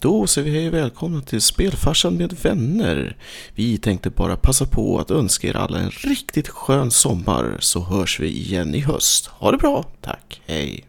Då säger vi hej och välkomna till Spelfarsan med vänner. Vi tänkte bara passa på att önska er alla en riktigt skön sommar så hörs vi igen i höst. Ha det bra, tack, hej!